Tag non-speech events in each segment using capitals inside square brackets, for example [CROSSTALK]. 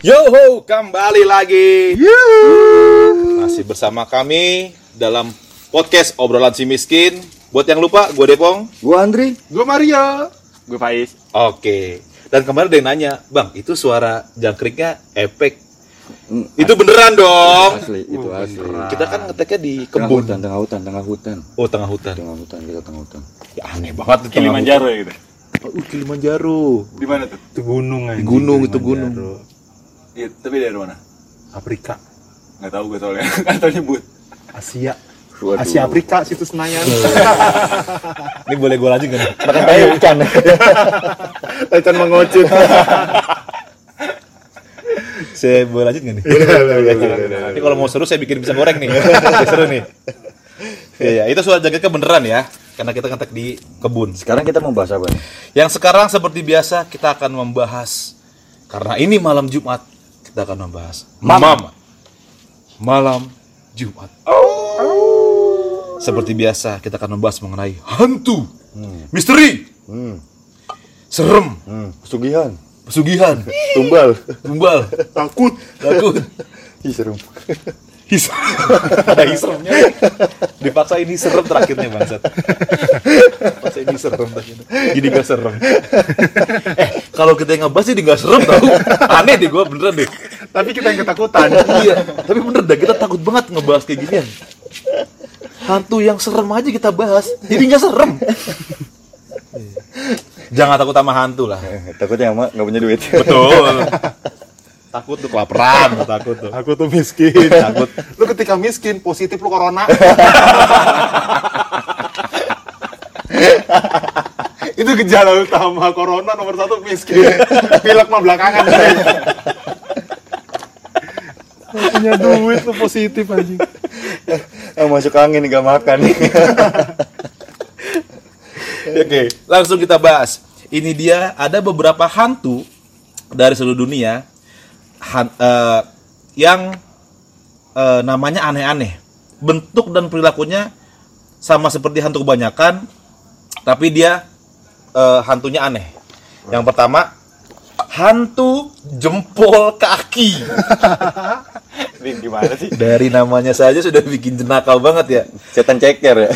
Yoho, kembali lagi. Masih bersama kami dalam podcast obrolan si miskin. Buat yang lupa, gue Depong. Gua Andri. Gue Maria. Gue Faiz. Oke. Dan kemarin ada yang nanya, bang, itu suara jangkriknya efek. Hmm, Itu beneran dong. Asli, itu asli. Kita kan ngeteknya di Tengah kebun. hutan, tengah hutan, tengah hutan. Oh, tengah hutan. Tengah hutan, kita tengah hutan. Ya aneh banget itu. Kilimanjaro ya gitu. Oh, Kilimanjaro. Di mana tuh? Itu gunung aja. Gunung, itu gunung. Iya, tapi dari mana? Afrika, Nggak tahu gue soalnya. [LAUGHS] Nggak tahu nyebut. Asia. Waduh. Asia Afrika situ Senayan. [LAUGHS] Ini boleh gue lanjut kan? Makan kayu ikan. Taichan [LAUGHS] mengocut. Saya boleh lanjut nggak nih? Nanti kalau mau seru saya bikin pisang goreng nih. Seru nih. Iya, ya. itu suara jangkriknya beneran ya. Karena kita ngetek di kebun. Sekarang kita mau bahas apa nih? Yang sekarang seperti biasa kita akan membahas karena ini malam Jumat kita akan membahas Mama. Malam Jumat. Seperti biasa kita akan membahas mengenai hantu, misteri, Hmm, serem, hmm. Pesugihan. pesugihan, Tumbal. tumbal, Takut. takut. Ih, serem. Ada hisemnya. Dipaksain serem terakhirnya bangsat. Paksain serem terakhirnya. Jadi gak serem. eh, kalau kita yang ngebahas jadi gak serem tau. Aneh deh gue beneran deh. Tapi kita yang ketakutan. iya, tapi bener dah kita takut banget ngebahas kayak ginian. Hantu yang serem aja kita bahas, jadi nggak serem. Jangan takut sama hantu lah. Eh, Takutnya sama nggak punya duit. Betul. Takut tuh kelaparan, [LAUGHS] takut tuh. Aku tuh miskin. Takut. Lu ketika miskin, positif lu corona. [LAUGHS] itu gejala utama corona nomor satu miskin pilek mah belakangan punya duit lu positif anjing Ah, masuk angin nggak makan. [LAUGHS] Oke, langsung kita bahas. Ini dia ada beberapa hantu dari seluruh dunia han- eh, yang eh, namanya aneh-aneh. Bentuk dan perilakunya sama seperti hantu kebanyakan, tapi dia eh, hantunya aneh. Yang pertama, hantu jempol kaki. [LAUGHS] Ini gimana sih? Dari namanya saja sudah bikin jenakal banget ya. Setan ceker ya.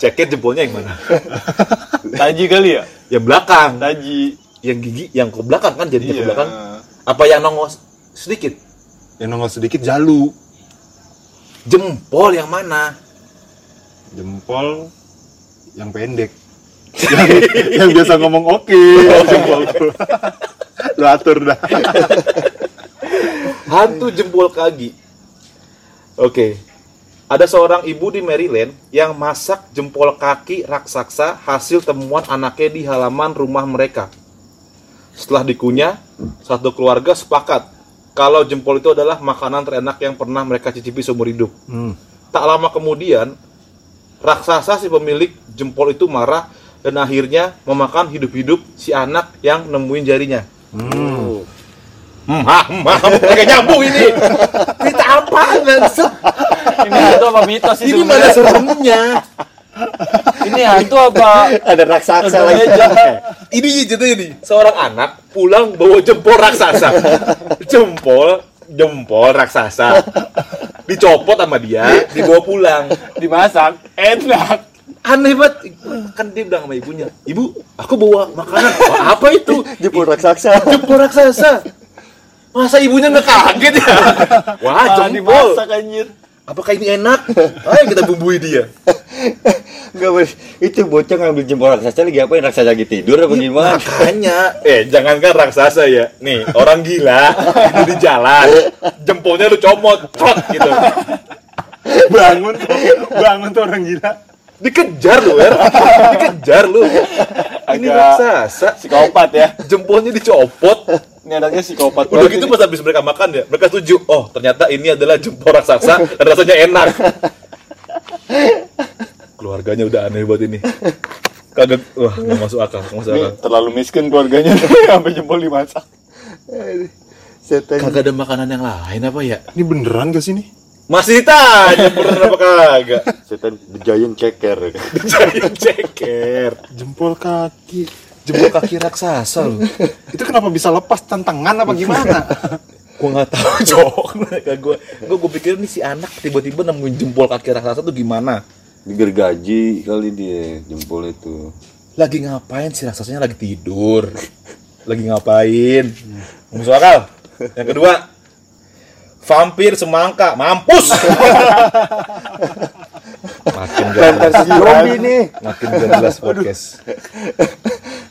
Ceket jempolnya yang mana? Taji kali ya? Yang belakang. Taji. Yang gigi yang ke belakang kan jadi ke Iya. belakang. Apa yang nongol sedikit? yang nongol sedikit jalu Jempol yang mana? jempol yang pendek [LAUGHS] yang, yang biasa ngomong oke jempol tuh [LAUGHS] lu atur dah [LAUGHS] Hantu jempol kaki. Oke. Ada seorang ibu di Maryland yang masak jempol kaki raksasa hasil temuan anaknya di halaman rumah mereka. Setelah dikunyah, satu keluarga sepakat kalau jempol itu adalah makanan terenak yang pernah mereka cicipi seumur hidup. Hmm. Tak lama kemudian, raksasa si pemilik jempol itu marah dan akhirnya memakan hidup-hidup si anak yang nemuin jarinya. Hmm. Hmm, ah, hmm, kayak nyambung ini. Kita apa? Ini hantu apa mitos sih Ini mana seremnya? Ini hantu apa? Ada raksasa lagi. Ini ceritanya nih, seorang anak pulang bawa jempol raksasa. Jempol, jempol raksasa. Dicopot sama dia, dibawa pulang. Dimasak. Enak. Aneh banget. Kan dia bilang sama ibunya, "Ibu, aku bawa makanan." "Wah, apa itu? Jempol raksasa. Jempol raksasa. Masa ibunya nggak kaget ya? Wah, Ah, jempol. dimasak anjir. Apakah ini enak? Ayo kita bumbui dia. [LAUGHS] Enggak boleh. Itu bocah ngambil jempol raksasa lagi apa? Raksasa lagi tidur apa gimana? Makanya, [LAUGHS] eh jangankan raksasa ya. Nih, orang gila itu di jalan, jempolnya lu comot, trot gitu. [LAUGHS] bangun tuh bangun tuh orang gila Dikejar lu, Wer. [LAUGHS] Dikejar lu. Ini Agak- raksasa, Psikopat ya. jempolnya dicopot. Ini anaknya psikopat. Udah gitu ini. pas habis mereka makan ya, mereka setuju. Oh, ternyata ini adalah jempol raksasa dan rasanya enak. Keluarganya udah aneh buat ini. Kagak, wah nggak masuk akal, nggak masuk Ini akal. terlalu miskin keluarganya [LAUGHS] sampai jempol dimasak. Setan. Kagak ada makanan yang lain apa ya? ini beneran gak sih nih Masih tanya bener apa kagak? Setan the giant ceker. Giant ceker. jempol kaki jempol kaki raksasa loh. Itu kenapa bisa lepas tantangan apa gimana? Gua nggak tahu [LAUGHS] cok. Mereka gua, gua, gua pikir nih si anak tiba-tiba nemuin jempol kaki raksasa tuh gimana? Digergaji kali dia jempol itu. Lagi ngapain si raksasanya lagi tidur? Lagi ngapain? Masuk akal. Yang kedua, vampir semangka, mampus. makin [LAUGHS] jelas, zombie nih. makin jelas podcast.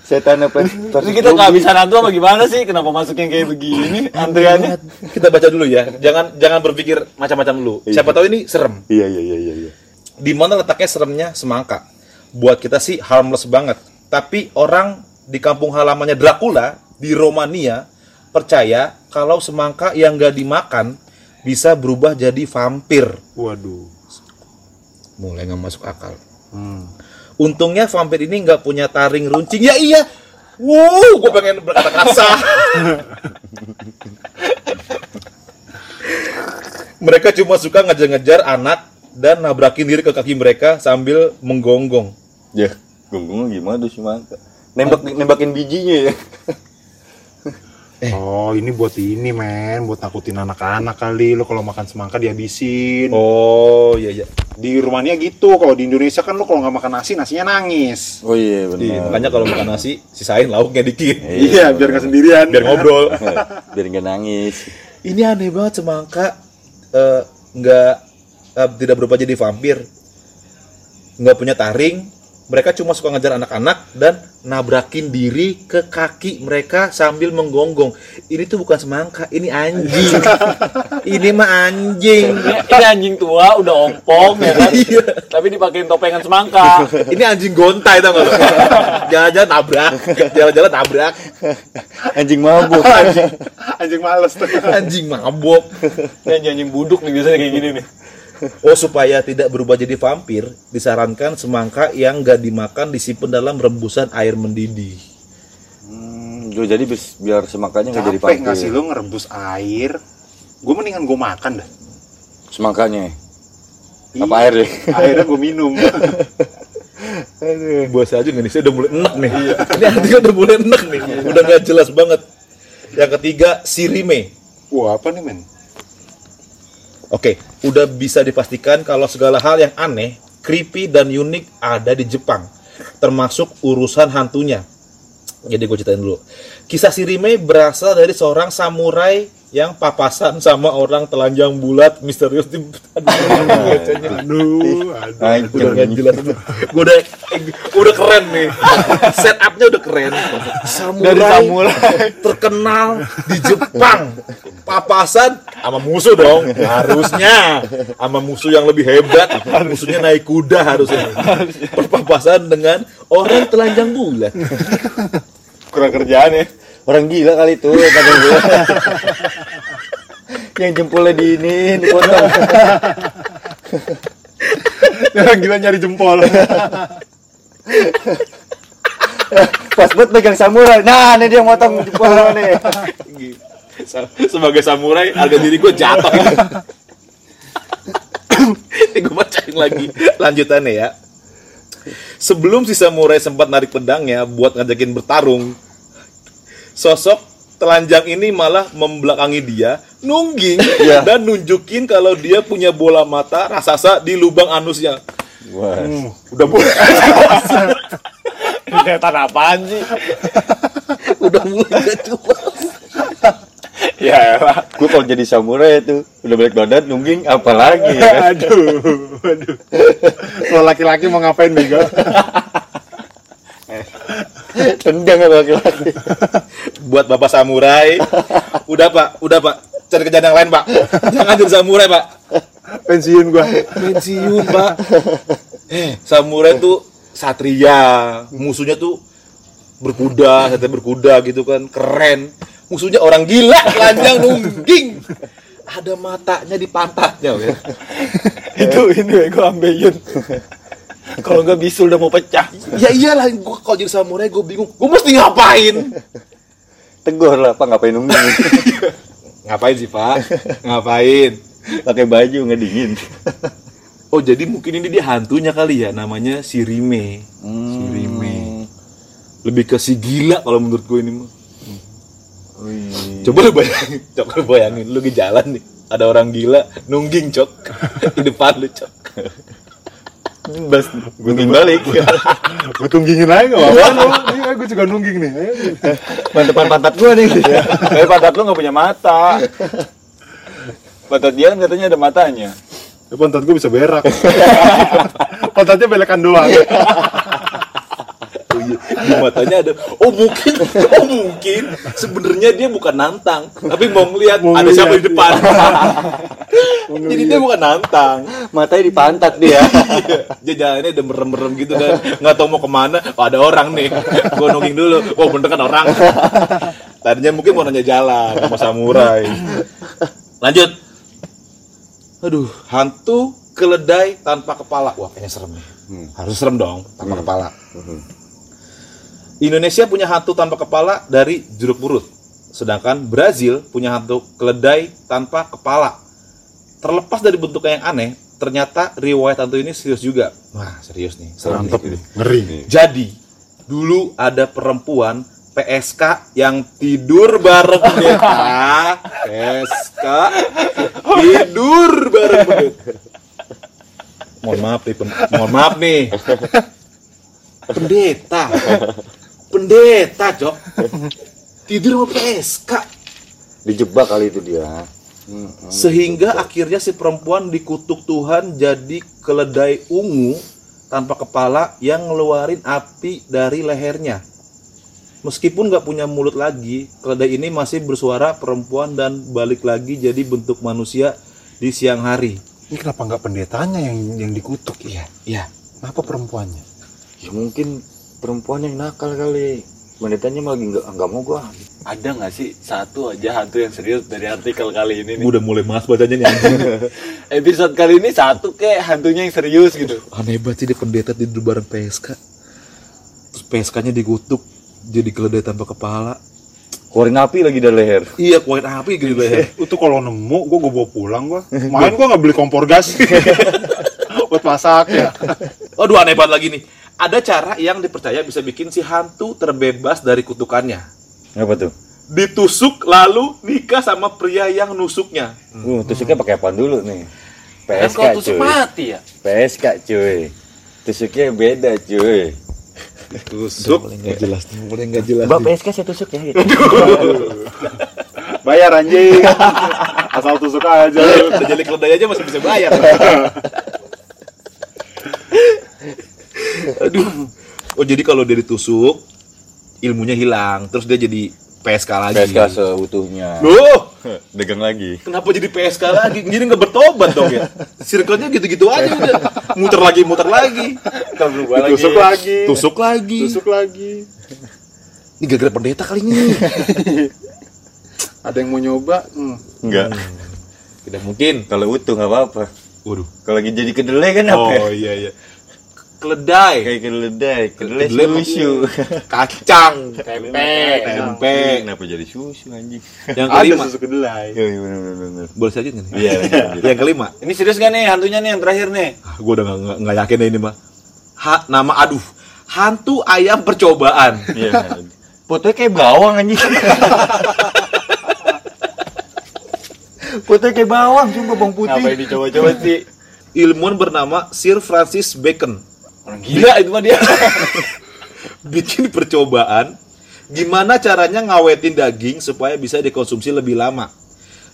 Setan apa? Si kita nggak bisa nantu apa gimana sih? Kenapa masuknya kayak begini? Antriannya. Kita baca dulu ya. Jangan jangan berpikir macam-macam dulu. Siapa tahu ini serem. Iya iya iya iya. iya. Di mana letaknya seremnya semangka? Buat kita sih harmless banget. Tapi orang di kampung halamannya Dracula di Romania percaya kalau semangka yang gak dimakan bisa berubah jadi vampir. Waduh. Mulai nggak masuk akal. Hmm. Untungnya vampir ini nggak punya taring runcing. Ya iya. Wow, gue pengen berkata kasar. [LAUGHS] mereka cuma suka ngejar-ngejar anak dan nabrakin diri ke kaki mereka sambil menggonggong. Ya, gonggongnya gimana tuh si mangga? Nembak nembakin bijinya ya. Oh, ini buat ini, men. Buat nakutin anak-anak kali. Lo kalau makan semangka dihabisin. Oh iya iya. Di Rumania gitu. Kalau di Indonesia kan lo kalau nggak makan nasi, nasinya nangis. Oh iya Iya, benar. makanya kalau makan nasi sisain lauknya dikit. [LAUGHS] Iya, biar nggak sendirian. Biar ngobrol. [LAUGHS] Biar nggak nangis. Ini aneh banget semangka eh, nggak eh, tidak berubah jadi vampir, nggak punya taring. Mereka cuma suka ngejar anak-anak dan nabrakin diri ke kaki mereka sambil menggonggong. Ini tuh bukan semangka, ini anjing. [LAUGHS] ini mah anjing. Ini, anjing tua udah ompong ya kan. [LAUGHS] Iya. Tapi dipakein topengan semangka. Ini anjing gontai tau gak lo? [LAUGHS] Jalan-jalan nabrak, jalan-jalan nabrak, Anjing mabuk. anjing, anjing males tuh. anjing mabok. Ini anjing-anjing buduk nih biasanya kayak gini nih. Oh supaya tidak berubah jadi vampir, disarankan semangka yang gak dimakan disimpan dalam rebusan air mendidih. Hmm, jo, jadi bis- biar semangkanya nggak jadi Capek nggak vampir. sih lo ngerebus air? Gue mendingan gue makan dah. Semangkanya. Iya. Apa air deh? Akhirnya gue minum. [LAUGHS] Buat aja nih, saya udah mulai enek nih. [LAUGHS] Ini artinya udah mulai enek nih, udah gak jelas banget. Yang ketiga, sirime. Wah, apa nih, men? Oke, udah bisa dipastikan kalau segala hal yang aneh, creepy dan unik ada di Jepang, termasuk urusan hantunya. Jadi gue ceritain dulu. Kisah Sirime berasal dari seorang samurai yang papasan sama orang telanjang bulat misterius di [LAUGHS] aduh, bacanya. Aduh, udah gak jelas gue udah udah keren nih. Setupnya udah keren. Samurai, Dari samurai. terkenal di Jepang. Papasan sama musuh dong. Harusnya. Sama musuh yang lebih hebat. Musuhnya naik kuda harusnya. Berpapasan dengan orang telanjang bulat. Kurang kerjaan ya. Orang gila kali itu kata gue. [LAUGHS] yang jempolnya di ini dipotong. [LAUGHS] Orang gila nyari jempol. [LAUGHS] Pas buat megang samurai. Nah, ini dia motong jempolnya nih. sebagai samurai harga diri gue jatuh ini gue bacain lagi lanjutannya ya sebelum si samurai sempat narik pedangnya buat ngajakin bertarung sosok telanjang ini malah membelakangi dia nungging Iya. dan nunjukin kalau dia punya bola mata raksasa di lubang anusnya Wah. udah mulai Ini setan apaan sih? udah mulai jelas Ya. Gue kalau jadi samurai itu udah balik badan nungging apa lagi ya kan? [LAUGHS] aduh, aduh. Kalau laki-laki mau ngapain, Bego? [LAUGHS] [LAUGHS] Tendang sama laki-laki. buat bapak samurai. Udah pak. Udah pak. Cari kerjaan yang lain pak. Jangan jadi samurai pak. Pensiun gua. pensiun pak. Eh samurai tuh satria. Musuhnya tuh berkuda satria berkuda gitu kan. Keren. Musuhnya orang gila. Telanjang nungging. Ada matanya di pantatnya ya. Itu ini gue ambeyun. [LAUGHS] Kalau nggak bisul udah mau pecah. ya iyalah gua kalau jadi samurai gue bingung gue mesti ngapain [LAUGHS] Tegur lah, Pak ngapain nungging? [LAUGHS] ngapain sih pak ngapain Pakai baju nggak dingin. oh jadi mungkin ini dia hantunya kali ya namanya Sirime Hmm. Sirime lebih ke si gila kalau menurut gue ini mah Wih. coba lu bayangin cok lu bayangin lu di jalan nih ada orang gila nungging cok di depan lu cok Bas, gunting balik. [LAUGHS] gue tunggingin aja nggak apa-apa lu Iya, gue juga nungging nih Ayo. Pantepan pantat gua nih. Tapi pantat lu nggak punya mata. Pantat dia kan katanya ada matanya. Ya, pantat gue bisa berak [LAUGHS] pantatnya belekan doang Oh iya, di matanya ada. Oh mungkin, oh mungkin sebenarnya dia bukan nantang, tapi mau ngeliat Mau ada siapa di depan. [LAUGHS] Jadi dia bukan nantang. Matanya di pantat dia. [LAUGHS] Dia jalannya udah merem-merem gitu kan, nggak tahu mau ke mana. Oh, ada orang nih, gue nungging dulu. Oh bener kan orang. [LAUGHS] Tadinya mungkin mau nanya jalan sama samurai. Lanjut. Aduh, hantu keledai tanpa kepala. Wah, kayaknya serem nih. Harus serem dong, tanpa kepala. Indonesia punya hantu tanpa kepala dari jeruk purut. Sedangkan Brazil punya hantu keledai tanpa kepala. Terlepas dari bentuknya yang aneh, ternyata riwayat hantu ini serius juga. Wah, serius nih. mantep nih. nih ngeri Jadi, dulu ada perempuan PSK yang tidur bareng [LAUGHS] pendeta. PSK tidur bareng pendeta. Mohon maaf nih, mohon maaf nih. Pendeta. Pendeta, Cok. Tidur sama PSK. Dijebak kali itu dia. Sehingga akhirnya si perempuan dikutuk Tuhan jadi keledai ungu tanpa kepala yang ngeluarin api dari lehernya. Meskipun nggak punya mulut lagi, keledai ini masih bersuara perempuan dan balik lagi jadi bentuk manusia di siang hari. ini kenapa nggak pendetanya yang yang dikutuk Iya, iya. kenapa perempuannya Ya mungkin perempuan yang nakal kali. Pendetanya malah nggak nggak mau gua. Ada nggak sih satu aja hantu yang serius dari artikel kali ini nih? Udah mulai mas bacanya nih. [LAUGHS] Episode kali ini satu kayak hantunya yang serius gitu. Aneh banget sih dia pendeta tidur bareng PSK. Terus PSK-nya dikutuk jadi keledai tanpa kepala. Keluarin api lagi dari leher. Iya, kuain api gitu [LAUGHS] leher. itu kalau nemu gue gue bawa pulang gue [LAUGHS] main gue nggak beli kompor gas buat masak ya Aduh aneh banget lagi nih. Ada cara yang dipercaya bisa bikin si hantu terbebas dari kutukannya. Apa tuh? Ditusuk lalu nikah sama pria yang nusuknya. Uh, tusuknya pakai apa dulu nih? Kan PSK kalau tusuk cuy. mati ya. PSK cuy. Tusuknya beda cuy. Tusuk. Boleh nggak jelas nih, boleh nggak jelas. Mbak PSK saya tusuk ya. Gitu. bayar anjing asal tusuk aja Udah jadi keledai aja masih bisa bayar. [LAUGHS] Aduh. Oh jadi kalau dia ditusuk ilmunya hilang, terus dia jadi PSK lagi. PSK seutuhnya. Loh, Dagang lagi. kenapa jadi PSK lagi? Jadi nggak bertobat dong ya? Circle-nya gitu-gitu aja udah. Muter lagi, muter lagi. tusuk lagi Tusuk lagi. tusuk lagi Ini gara-gara pendeta kali ini. ada yang mau nyoba hmm. Enggak. Tidak mungkin. Kalau utuh nggak apa-apa. Waduh. Kalau lagi jadi kedelai kan apa? ya? Oh iya iya. Keledai, Kayak kedelai, kedelai Kedelai susu. kacang, [LAUGHS] Tempe. tempe. Kenapa jadi susu anjing? Yang ada kelima. susu kedelai Iya, iya, bener, bener, bener. Boleh saja nggak nih? Iya, lanjut. Yang kelima. Ini serius gak nih hantunya nih yang terakhir nih? Ah, gue udah nggak- yakin deh ini mah. Ha, nama aduh. Hantu ayam percobaan. Iya. Fotonya kayak bawang anjing. Fotonya kayak bawang, sumpah bawang putih. Ngapain dicoba-coba sih? Ilmuwan bernama Sir Francis Bacon Orang gila itu mah dia. [LAUGHS] bikin percobaan gimana caranya ngawetin daging supaya bisa dikonsumsi lebih lama.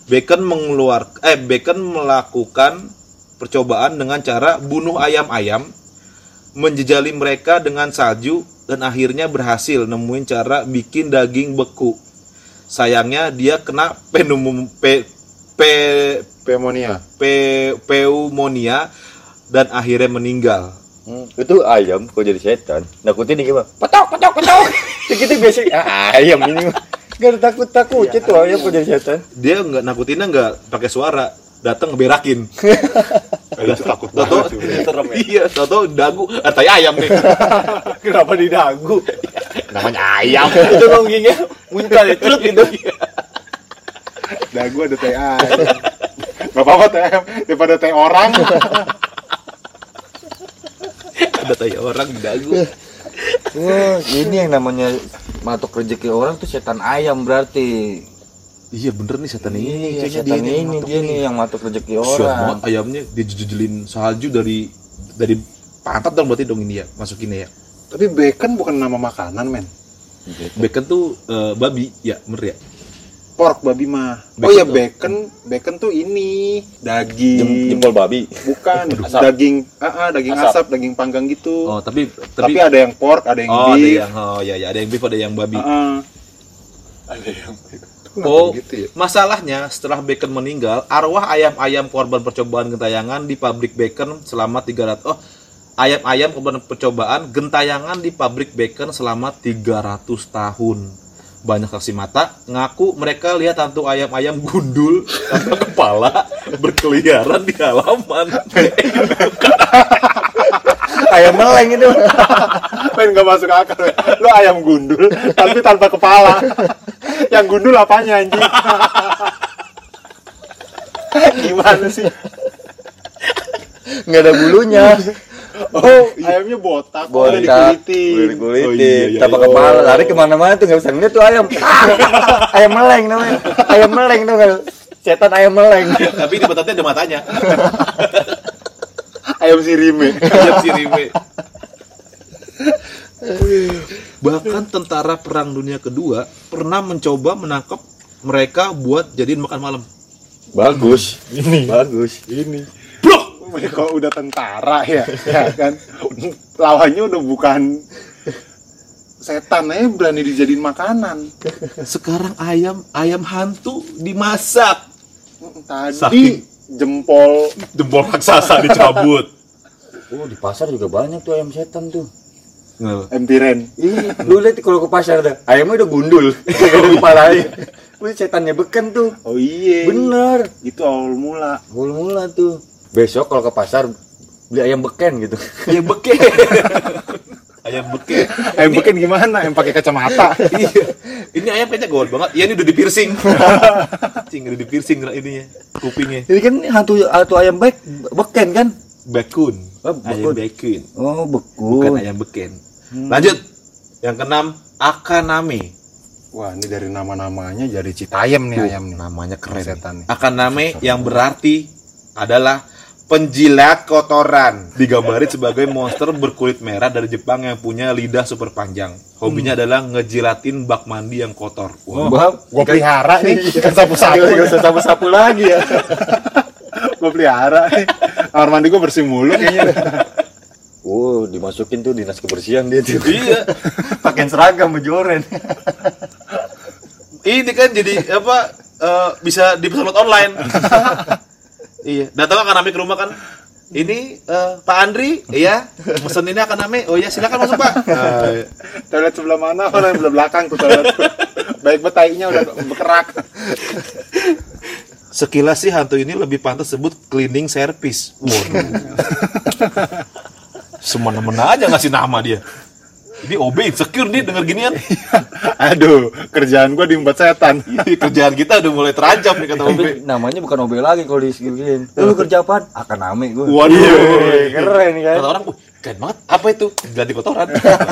Bacon mengeluar eh Bacon melakukan percobaan dengan cara bunuh ayam-ayam, menjejali mereka dengan salju dan akhirnya berhasil nemuin cara bikin daging beku. Sayangnya dia kena pneumo, pe, pe, pneumonia pe- pneumonia dan akhirnya meninggal. Hmm, itu ayam kok jadi setan. Nakutin nih gimana? Petok, petok, petok. [LAUGHS] Ya gitu biasa ah, ayam ini. Gak ada takut takut itu ayam kok jadi setan. Dia nggak nakutinnya nggak pakai suara, datang ngeberakin. [LAUGHS] itu takut banget sih Serem ya. iya, Toto dagu, ah, tai ayam nih. [LAUGHS] Kenapa didagu? Namanya ayam. itu nonggingnya muncul ya, cerut gitu. dagu ada teh ayam nggak apa-apa teh ayam daripada teh orang Ada tai orang di dagu. Wah, ini yang namanya matok rezeki orang tuh setan ayam berarti. Iya bener nih setan ini. Iya, setan nih yang ini dia nih yang matok rezeki Siap orang. banget ayamnya dijujelin salju dari dari pantat dong berarti dong ini ya masukinnya ya. Tapi bacon bukan nama makanan, men. Bacon tuh eh, babi ya bener ya. Pork babi mah. Bacon oh tuh- bacon, bacon tuh ini daging. Jem- jempol babi. Bukan, Asap. daging, ah, ah, daging Asap. asap. daging panggang gitu. Oh tapi Tapi tapi, ada yang pork, ada yang oh ada beef. yang oh ya ya ada yang beef ada yang babi. Ah. Ada yang Oh, begitu ya? masalahnya setelah Bacon meninggal, arwah ayam-ayam korban percobaan gentayangan di pabrik Bacon selama 300 oh ayam-ayam korban percobaan gentayangan di pabrik Bacon selama 300 tahun. Banyak saksi mata ngaku mereka lihat hantu ayam-ayam gundul tanpa kepala berkeliaran di halaman. Ayam meleng itu. Men gak masuk akal. Lu ayam gundul tapi tanpa kepala. Yang gundul apanya anjing? Gimana sih? Nggak ada bulunya. Oh, ayamnya botak. Oh, Botak, dikulitin. udah dikulitin, Oh, iya, iya, tanpa iya. kepala, lari ke mana-mana tuh nggak bisa ngeliat tuh ayam. [LAUGHS] ayam meleng namanya, ayam meleng tuh kan, setan ayam meleng. [LAUGHS] Tapi di pantatnya ada matanya. [LAUGHS] Ayam sirime. Ayam sirime. Bahkan tentara perang dunia kedua pernah mencoba menangkap mereka buat jadiin makan malam. Bagus, ini bagus. Ini. [LAUGHS] Kalau udah tentara ya, ya kan. Lawannya udah bukan setan aja berani dijadiin makanan. sekarang ayam ayam hantu dimasak. Tadi Saking- jempol Jempol raksasa dicabut. Oh di pasar juga banyak tuh ayam setan tuh. empiren. Ih, lu lihat kalau ke pasar dah, ayamnya udah gundul, [LAUGHS] ada kepalanya. Wih, setannya beken tuh. Oh iya. Bener, Itu awal mula. mula-mula tuh. Besok kalau ke pasar beli ayam beken gitu. [LAUGHS] Ayam beken. ayam beken. Ayam beken gimana? Yang pakai kacamata. [LAUGHS] Iya. Ini ayam kayaknya gawat banget. Iya ini udah di piercing. [LAUGHS] Cing udah di piercing ininya, kupingnya. Ini kan hantu hantu ayam bek beken kan? Bakun. Oh, Ayam bakun. bakun. Oh, beku. Bukan ayam beken. Lanjut. Yang keenam, Akaname. Wah, ini dari nama-namanya jadi Citayam nih ayam nih. Namanya keren. Setan nih. Akaname yang berarti adalah penjilat kotoran. Digambarin sebagai monster berkulit merah dari Jepang yang punya lidah super panjang. Hobinya adalah ngejilatin bak mandi yang kotor. Wah, Bab, Gua pelihara nih, [LAUGHS] kan sapu-sapu. Gak usah sapu-sapu lagi ya. [LAUGHS] Gua pelihara nih. Kamar mandi gua bersih mulu kayaknya. Oh, [LAUGHS] dimasukin tuh dinas kebersihan dia tuh. iya. Pakai seragam bejoren. Ini kan jadi apa eh, bisa dipesan lewat online. Iya, datang Akaname ke rumah kan. Ini eh, Pak Andri, iya, mesen ini Akaname. Oh iya, silakan masuk Pak. Eh, [LAUGHS] Toilet sebelah mana? Orang sebelah belakang tuh toilet. Baik betainya udah berkerak. Sekilas sih hantu ini lebih pantas sebut cleaning service. Waduh. [LAUGHS] Semena-mena aja ngasih nama dia. Ini OB insecure nih denger ginian. [LAUGHS] Aduh, kerjaan gua diembat setan. Kerjaan kita udah mulai terancam nih kata OB. Namanya bukan OB lagi kalau di-giniin. Lu kerja apaan? Akan ame gue. Waduh. keren kan? Kata orang, "Wih, keren banget. Apa itu? Ganti kotoran.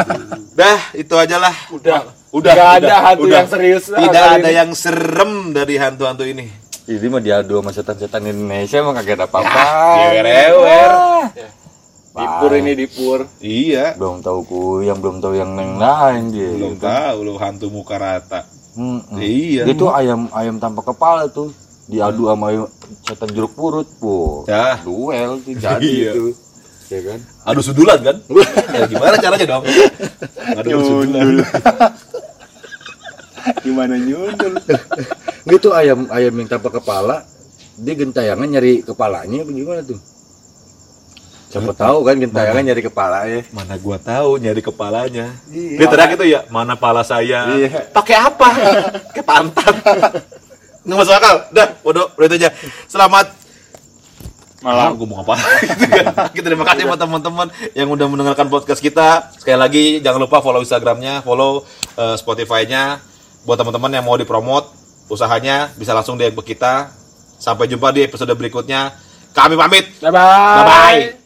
[LAUGHS] Dah, itu aja lah. Udah. Udah. Nggak ada udah, hantu udah. yang serius Tidak ada ini. yang serem dari hantu-hantu ini. Ini mah diadu sama setan-setan Indonesia emang kagak ada apa-apa. Gewer-ewer. Dipur ini dipur. Iya. Belum tahu kuyang, belum tahu yang lain dia. Belum tahu lu hantu muka rata. Mm-mm. Iya. Itu ayam ayam tanpa kepala tuh diadu sama setan jeruk purut, bu. Ya. Duel tuh [LAUGHS] jadi Iya. itu. Ya kan? Aduh sudulan kan? [LAUGHS] ya gimana caranya dong? Aduh sudulan. [LAUGHS] Gimana nyundul? Itu ayam ayam yang tanpa kepala, dia gentayangan nyari kepalanya gimana tuh? Siapa tahu kan gentayangan nyari kepalanya. Mana gua tahu nyari kepalanya. Iya. Dia teriak itu ya, mana pala saya? Iya. Pakai apa? [LAUGHS] Ke pantat. Nggak masuk akal. Dah, bodoh, udah itu aja. Selamat malam. Gue mau apa? [LAUGHS] Gitu kan. Kita terima kasih buat teman-teman yang udah mendengarkan podcast kita. Sekali lagi jangan lupa follow Instagramnya, follow eh, Spotify-nya. Buat teman-teman yang mau dipromot usahanya bisa langsung DM ke kita. Sampai jumpa di episode berikutnya. Kami pamit. Bye bye. Bye bye.